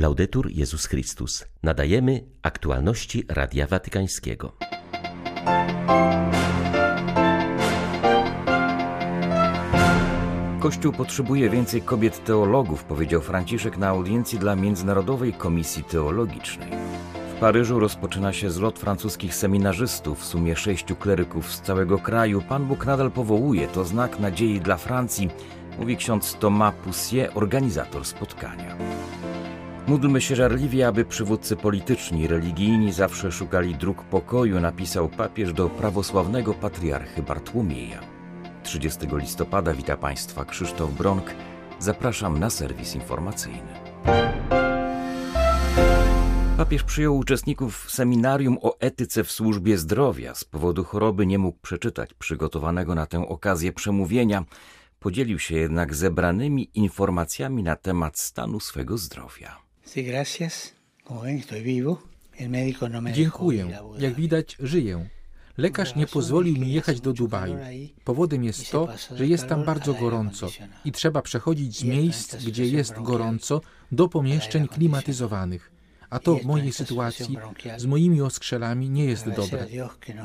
Laudetur Jezus Chrystus. Nadajemy aktualności Radia Watykańskiego. Kościół potrzebuje więcej kobiet teologów, powiedział Franciszek na audiencji dla Międzynarodowej Komisji Teologicznej. W Paryżu rozpoczyna się zlot francuskich seminarzystów, w sumie sześciu kleryków z całego kraju. Pan Bóg nadal powołuje, to znak nadziei dla Francji, mówi ksiądz Thomas Poussier, organizator spotkania. Módlmy się żarliwie, aby przywódcy polityczni religijni zawsze szukali dróg pokoju, napisał papież do prawosławnego patriarchy Bartłomieja. 30 listopada wita Państwa Krzysztof Bronk. Zapraszam na serwis informacyjny. Papież przyjął uczestników seminarium o etyce w służbie zdrowia. Z powodu choroby nie mógł przeczytać przygotowanego na tę okazję przemówienia. Podzielił się jednak zebranymi informacjami na temat stanu swego zdrowia. Dziękuję. Jak widać, żyję. Lekarz nie pozwolił mi jechać do Dubaju. Powodem jest to, że jest tam bardzo gorąco i trzeba przechodzić z miejsc, gdzie jest gorąco, do pomieszczeń klimatyzowanych. A to w mojej sytuacji z moimi oskrzelami nie jest dobre.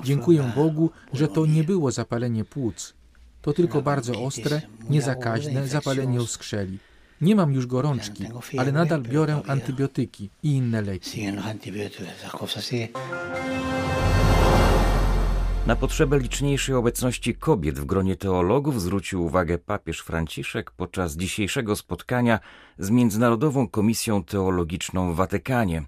Dziękuję Bogu, że to nie było zapalenie płuc. To tylko bardzo ostre, niezakaźne zapalenie oskrzeli. Nie mam już gorączki, ale nadal biorę antybiotyki i inne leki. Na potrzebę liczniejszej obecności kobiet w gronie teologów zwrócił uwagę papież Franciszek podczas dzisiejszego spotkania z Międzynarodową Komisją Teologiczną w Watykanie.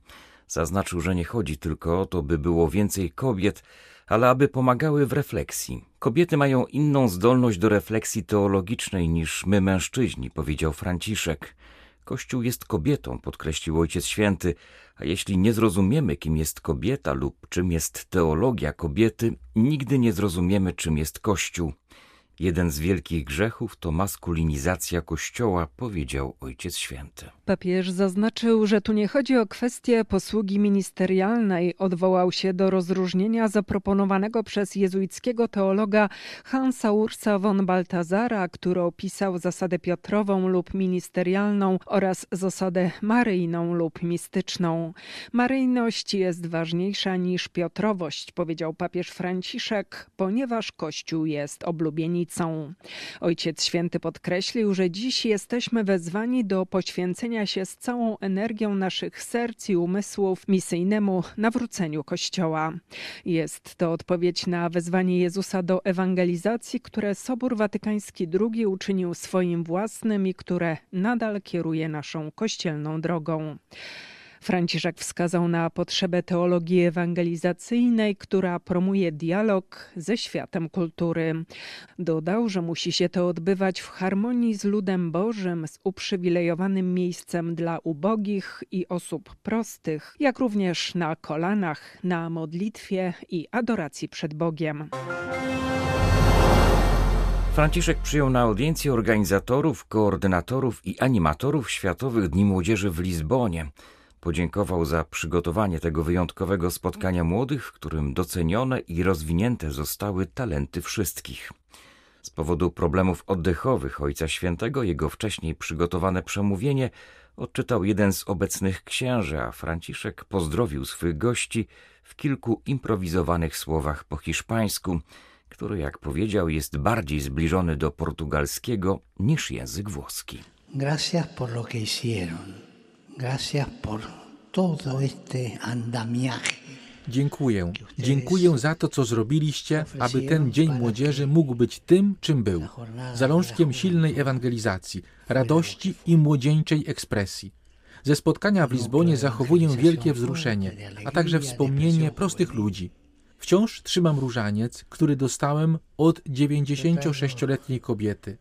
Zaznaczył, że nie chodzi tylko o to, by było więcej kobiet, ale aby pomagały w refleksji. Kobiety mają inną zdolność do refleksji teologicznej niż my mężczyźni, powiedział Franciszek. Kościół jest kobietą, podkreślił Ojciec Święty, a jeśli nie zrozumiemy, kim jest kobieta lub czym jest teologia kobiety, nigdy nie zrozumiemy, czym jest Kościół. Jeden z wielkich grzechów to maskulinizacja Kościoła, powiedział Ojciec Święty. Papież zaznaczył, że tu nie chodzi o kwestię posługi ministerialnej. Odwołał się do rozróżnienia zaproponowanego przez jezuickiego teologa Hansa Ursa von Baltazara, który opisał zasadę piotrową lub ministerialną oraz zasadę maryjną lub mistyczną. Maryjność jest ważniejsza niż piotrowość, powiedział papież Franciszek, ponieważ Kościół jest oblubienicą. Ojciec Święty podkreślił, że dziś jesteśmy wezwani do poświęcenia się z całą energią naszych serc i umysłów misyjnemu nawróceniu Kościoła. Jest to odpowiedź na wezwanie Jezusa do ewangelizacji, które Sobór Watykański II uczynił swoim własnym i które nadal kieruje naszą kościelną drogą. Franciszek wskazał na potrzebę teologii ewangelizacyjnej, która promuje dialog ze światem kultury. Dodał, że musi się to odbywać w harmonii z ludem Bożym, z uprzywilejowanym miejscem dla ubogich i osób prostych, jak również na kolanach, na modlitwie i adoracji przed Bogiem. Franciszek przyjął na audiencję organizatorów, koordynatorów i animatorów Światowych Dni Młodzieży w Lizbonie. Podziękował za przygotowanie tego wyjątkowego spotkania młodych, w którym docenione i rozwinięte zostały talenty wszystkich. Z powodu problemów oddechowych Ojca Świętego jego wcześniej przygotowane przemówienie odczytał jeden z obecnych księży, a Franciszek pozdrowił swych gości w kilku improwizowanych słowach po hiszpańsku, który, jak powiedział, jest bardziej zbliżony do portugalskiego niż język włoski. Gracias por lo que hicieron. Gracias por todo este andamiaje. Dziękuję. Dziękuję za to, co zrobiliście, aby ten Dzień Młodzieży mógł być tym, czym był. Zalążkiem silnej ewangelizacji, radości i młodzieńczej ekspresji. Ze spotkania w Lizbonie zachowuję wielkie wzruszenie, a także wspomnienie prostych ludzi. Wciąż trzymam różaniec, który dostałem od 96-letniej kobiety.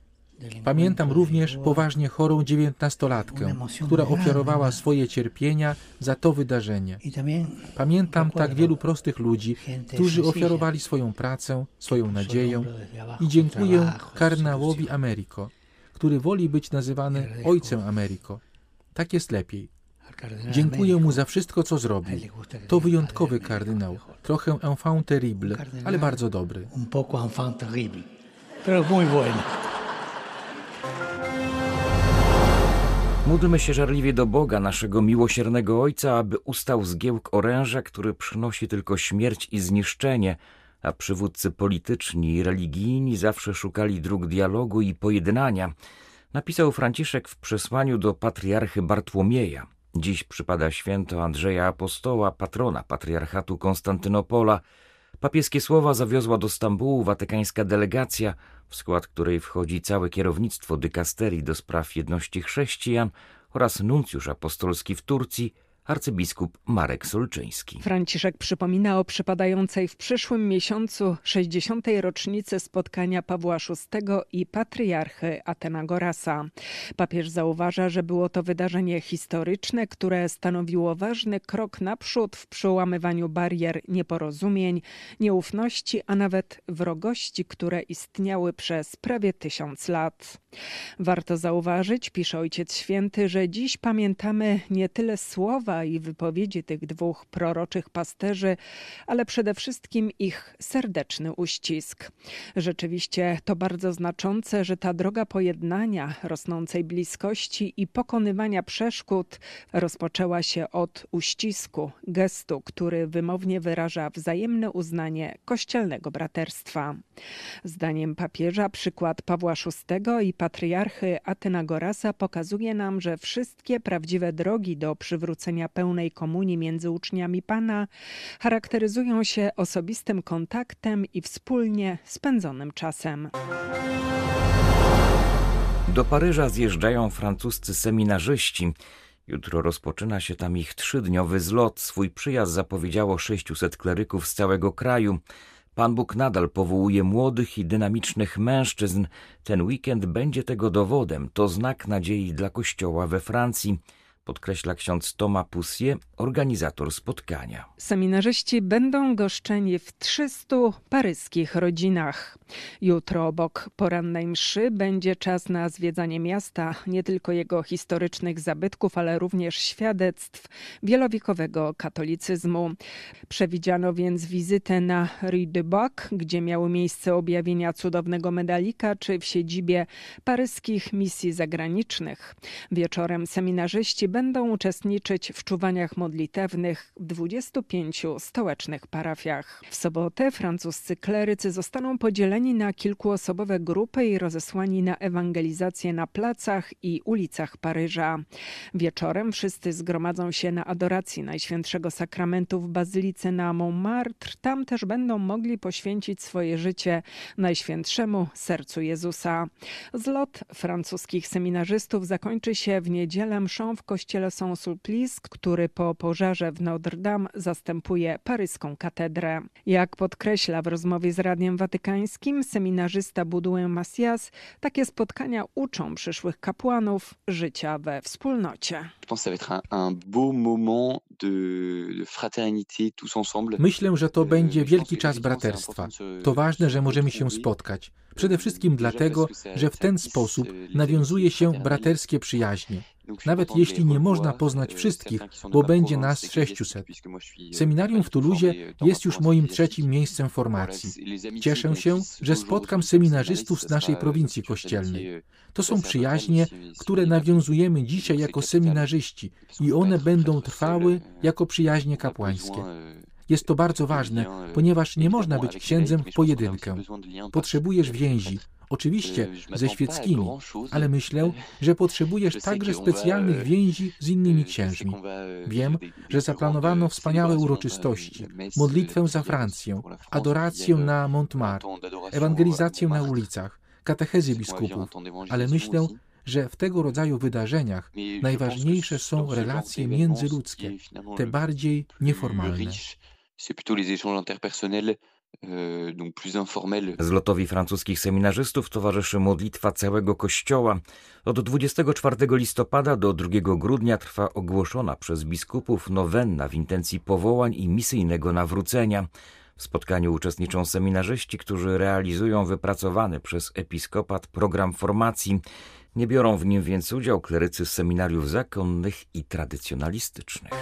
Pamiętam również poważnie chorą dziewiętnastolatkę, która ofiarowała swoje cierpienia za to wydarzenie. Pamiętam tak wielu prostych ludzi, którzy ofiarowali swoją pracę, swoją nadzieję i dziękuję kardynałowi Americo, który woli być nazywany Ojcem Americo. Tak jest lepiej. Dziękuję mu za wszystko, co zrobił. To wyjątkowy kardynał, trochę enfant terrible, ale bardzo dobry. Un poco enfant terrible, pero muy bueno. Módlmy się żarliwie do Boga, naszego miłosiernego Ojca, aby ustał zgiełk oręża, który przynosi tylko śmierć i zniszczenie, a przywódcy polityczni i religijni zawsze szukali dróg dialogu i pojednania. Napisał Franciszek w przesłaniu do patriarchy Bartłomieja. Dziś przypada święto Andrzeja Apostoła, patrona patriarchatu Konstantynopola. Papieskie słowa zawiozła do Stambułu watykańska delegacja, w skład której wchodzi całe kierownictwo dykasterii do spraw jedności chrześcijan oraz nuncjusz apostolski w Turcji – arcybiskup Marek Solczyński. Franciszek przypomina o przypadającej w przyszłym miesiącu 60. rocznicy spotkania Pawła VI i patriarchy Atenagorasa. Papież zauważa, że było to wydarzenie historyczne, które stanowiło ważny krok naprzód w przełamywaniu barier nieporozumień, nieufności, a nawet wrogości, które istniały przez prawie tysiąc lat. Warto zauważyć, pisze Ojciec Święty, że dziś pamiętamy nie tyle słowa, i wypowiedzi tych dwóch proroczych pasterzy, ale przede wszystkim ich serdeczny uścisk. Rzeczywiście to bardzo znaczące, że ta droga pojednania, rosnącej bliskości i pokonywania przeszkód rozpoczęła się od uścisku, gestu, który wymownie wyraża wzajemne uznanie kościelnego braterstwa. Zdaniem papieża przykład Pawła VI i patriarchy Atenagorasa pokazuje nam, że wszystkie prawdziwe drogi do przywrócenia pełnej komunii między uczniami Pana charakteryzują się osobistym kontaktem i wspólnie spędzonym czasem. Do Paryża zjeżdżają francuscy seminarzyści. Jutro rozpoczyna się tam ich trzydniowy zlot. Swój przyjazd zapowiedziało 600 kleryków z całego kraju. Pan Bóg nadal powołuje młodych i dynamicznych mężczyzn. Ten weekend będzie tego dowodem. To znak nadziei dla Kościoła we Francji podkreśla ksiądz Thomas Poussier, organizator spotkania. Seminarzyści będą goszczeni w 300 paryskich rodzinach. Jutro obok porannej mszy będzie czas na zwiedzanie miasta, nie tylko jego historycznych zabytków, ale również świadectw wielowiekowego katolicyzmu. Przewidziano więc wizytę na Rue de Bac, gdzie miały miejsce objawienia cudownego medalika, czy w siedzibie paryskich misji zagranicznych. Wieczorem seminarzyści będą uczestniczyć w czuwaniach modlitewnych w 25 stołecznych parafiach. W sobotę francuscy klerycy zostaną podzieleni na kilkuosobowe grupy i rozesłani na ewangelizację na placach i ulicach Paryża. Wieczorem wszyscy zgromadzą się na adoracji Najświętszego Sakramentu w Bazylice na Montmartre. Tam też będą mogli poświęcić swoje życie Najświętszemu Sercu Jezusa. Zlot francuskich seminarzystów zakończy się w niedzielę mszą w kościele kościele Saint-Sulpice, który po pożarze w Notre Dame zastępuje paryską katedrę. Jak podkreśla w rozmowie z Radiem Watykańskim seminarzysta Baudouin Macias, takie spotkania uczą przyszłych kapłanów życia we wspólnocie. Myślę, że to euh, będzie wielki czas braterstwa. To ważne, że możemy się spotkać. Przede wszystkim dlatego, że w ten sposób nawiązuje się braterskie przyjaźnie. Nawet jeśli nie można poznać wszystkich, bo będzie nas 600. Seminarium w Toulouse jest już moim trzecim miejscem formacji. Cieszę się, że spotkam seminarzystów z naszej prowincji kościelnej. To są przyjaźnie, które nawiązujemy dzisiaj jako seminarzyści i one będą trwały jako przyjaźnie kapłańskie. Jest to bardzo ważne, ponieważ nie można być księdzem w pojedynkę. Potrzebujesz więzi, oczywiście ze świeckimi, ale myślę, że potrzebujesz także specjalnych więzi z innymi księżmi. Wiem, że zaplanowano wspaniałe uroczystości, modlitwę za Francję, adorację na Montmartre, ewangelizację na ulicach, katechezy biskupów, ale myślę, że w tego rodzaju wydarzeniach najważniejsze są relacje międzyludzkie, te bardziej nieformalne. Euh, Zlotowi francuskich seminarzystów towarzyszy modlitwa całego kościoła. Od 24 listopada do 2 grudnia trwa ogłoszona przez biskupów nowenna w intencji powołań i misyjnego nawrócenia. W spotkaniu uczestniczą seminarzyści, którzy realizują wypracowany przez episkopat program formacji. Nie biorą w nim więc udział klerycy z seminariów zakonnych i tradycjonalistycznych.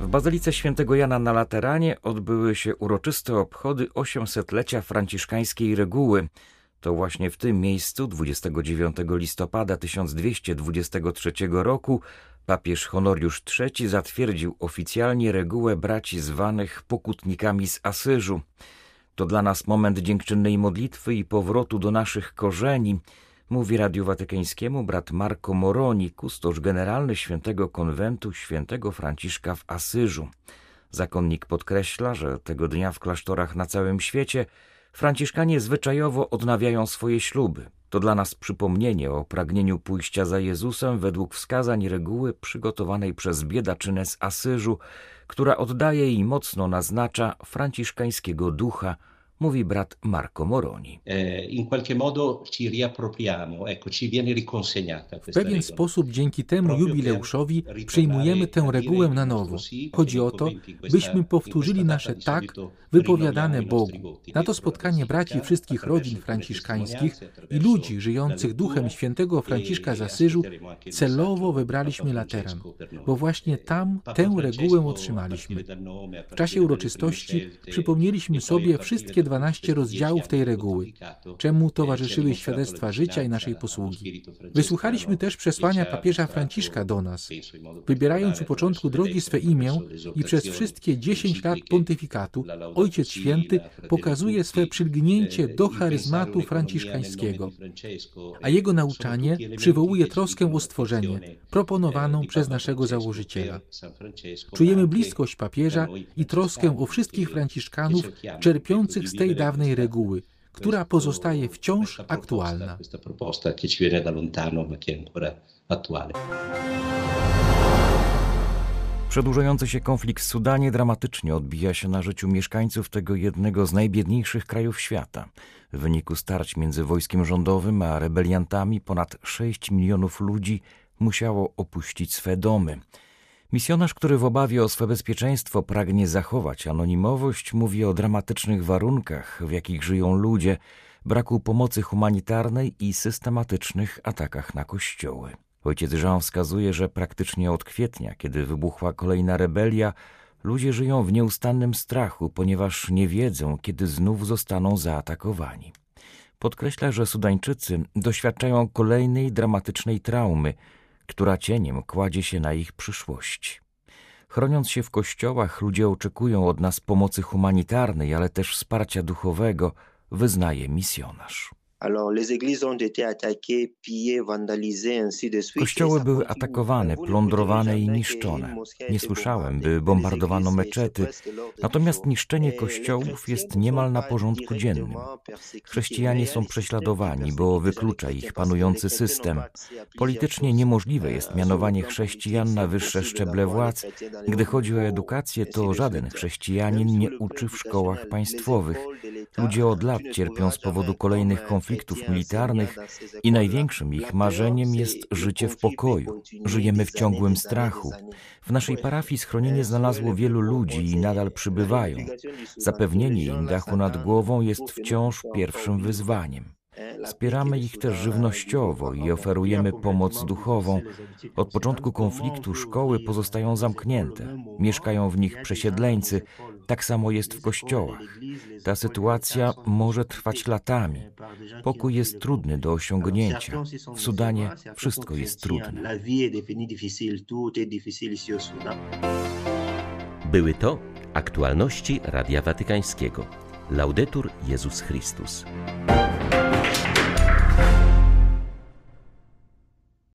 W Bazylice Świętego Jana na Lateranie odbyły się uroczyste obchody 800-lecia franciszkańskiej reguły. To właśnie w tym miejscu 29 listopada 1223 roku papież Honoriusz III zatwierdził oficjalnie regułę braci zwanych pokutnikami z Asyżu. To dla nas moment dziękczynnej modlitwy i powrotu do naszych korzeni, mówi Radiu Watykańskiemu brat Marco Moroni, kustosz generalny świętego konwentu świętego Franciszka w Asyżu. Zakonnik podkreśla, że tego dnia w klasztorach na całym świecie Franciszkanie zwyczajowo odnawiają swoje śluby. To dla nas przypomnienie o pragnieniu pójścia za Jezusem według wskazań reguły przygotowanej przez biedaczynę z Asyżu, która oddaje i mocno naznacza franciszkańskiego ducha, mówi brat Marco Moroni. E, riconsegnata W pewien sposób dzięki temu jubileuszowi przyjmujemy tę regułę na nowo. Chodzi o to, byśmy powtórzyli nasze tak wypowiadane Bogu. Na to spotkanie braci wszystkich rodzin franciszkańskich i ludzi żyjących duchem świętego Franciszka z Asyżu celowo wybraliśmy Lateran, bo właśnie tam tę regułę otrzymaliśmy. W czasie uroczystości przypomnieliśmy sobie wszystkie 12 rozdziałów tej reguły, czemu towarzyszyły świadectwa życia i naszej posługi. Wysłuchaliśmy też przesłania papieża Franciszka do nas, wybierając u początku drogi swe imię i przez wszystkie 10 lat pontyfikatu Ojciec Święty pokazuje swe przylgnięcie do charyzmatu franciszkańskiego, a jego nauczanie przywołuje troskę o stworzenie, proponowaną przez naszego założyciela. Czujemy bliskość papieża i troskę o wszystkich franciszkanów czerpiących z tej dawnej reguły, która pozostaje wciąż aktualna. Przedłużający się konflikt w Sudanie dramatycznie odbija się na życiu mieszkańców tego jednego z najbiedniejszych krajów świata. W wyniku starć między wojskiem rządowym a rebeliantami ponad 6 milionów ludzi musiało opuścić swe domy. Misjonarz, który w obawie o swe bezpieczeństwo pragnie zachować anonimowość, mówi o dramatycznych warunkach, w jakich żyją ludzie, braku pomocy humanitarnej i systematycznych atakach na kościoły. Ojciec Jean wskazuje, że praktycznie od kwietnia, kiedy wybuchła kolejna rebelia, ludzie żyją w nieustannym strachu, ponieważ nie wiedzą, kiedy znów zostaną zaatakowani. Podkreśla, że Sudańczycy doświadczają kolejnej dramatycznej traumy, która cieniem kładzie się na ich przyszłość. Chroniąc się w kościołach, ludzie oczekują od nas pomocy humanitarnej, ale też wsparcia duchowego, wyznaje misjonarz. Kościoły były atakowane, plądrowane i niszczone. Nie słyszałem, by bombardowano meczety, natomiast niszczenie kościołów jest niemal na porządku dziennym. Chrześcijanie są prześladowani, bo wyklucza ich panujący system. Politycznie niemożliwe jest mianowanie chrześcijan na wyższe szczeble władz. Gdy chodzi o edukację, to żaden chrześcijanin nie uczy w szkołach państwowych. Ludzie od lat cierpią z powodu kolejnych konfliktów militarnych i największym ich marzeniem jest życie w pokoju. Żyjemy w ciągłym strachu. W naszej parafii schronienie znalazło wielu ludzi i nadal przybywają. Zapewnienie im dachu nad głową jest wciąż pierwszym wyzwaniem. Wspieramy ich też żywnościowo i oferujemy pomoc duchową. Od początku konfliktu szkoły pozostają zamknięte, mieszkają w nich przesiedleńcy, tak samo jest w kościołach. Ta sytuacja może trwać latami. Pokój jest trudny do osiągnięcia. W Sudanie wszystko jest trudne. Były to aktualności Radia Watykańskiego. Laudetur Jezus Chrystus.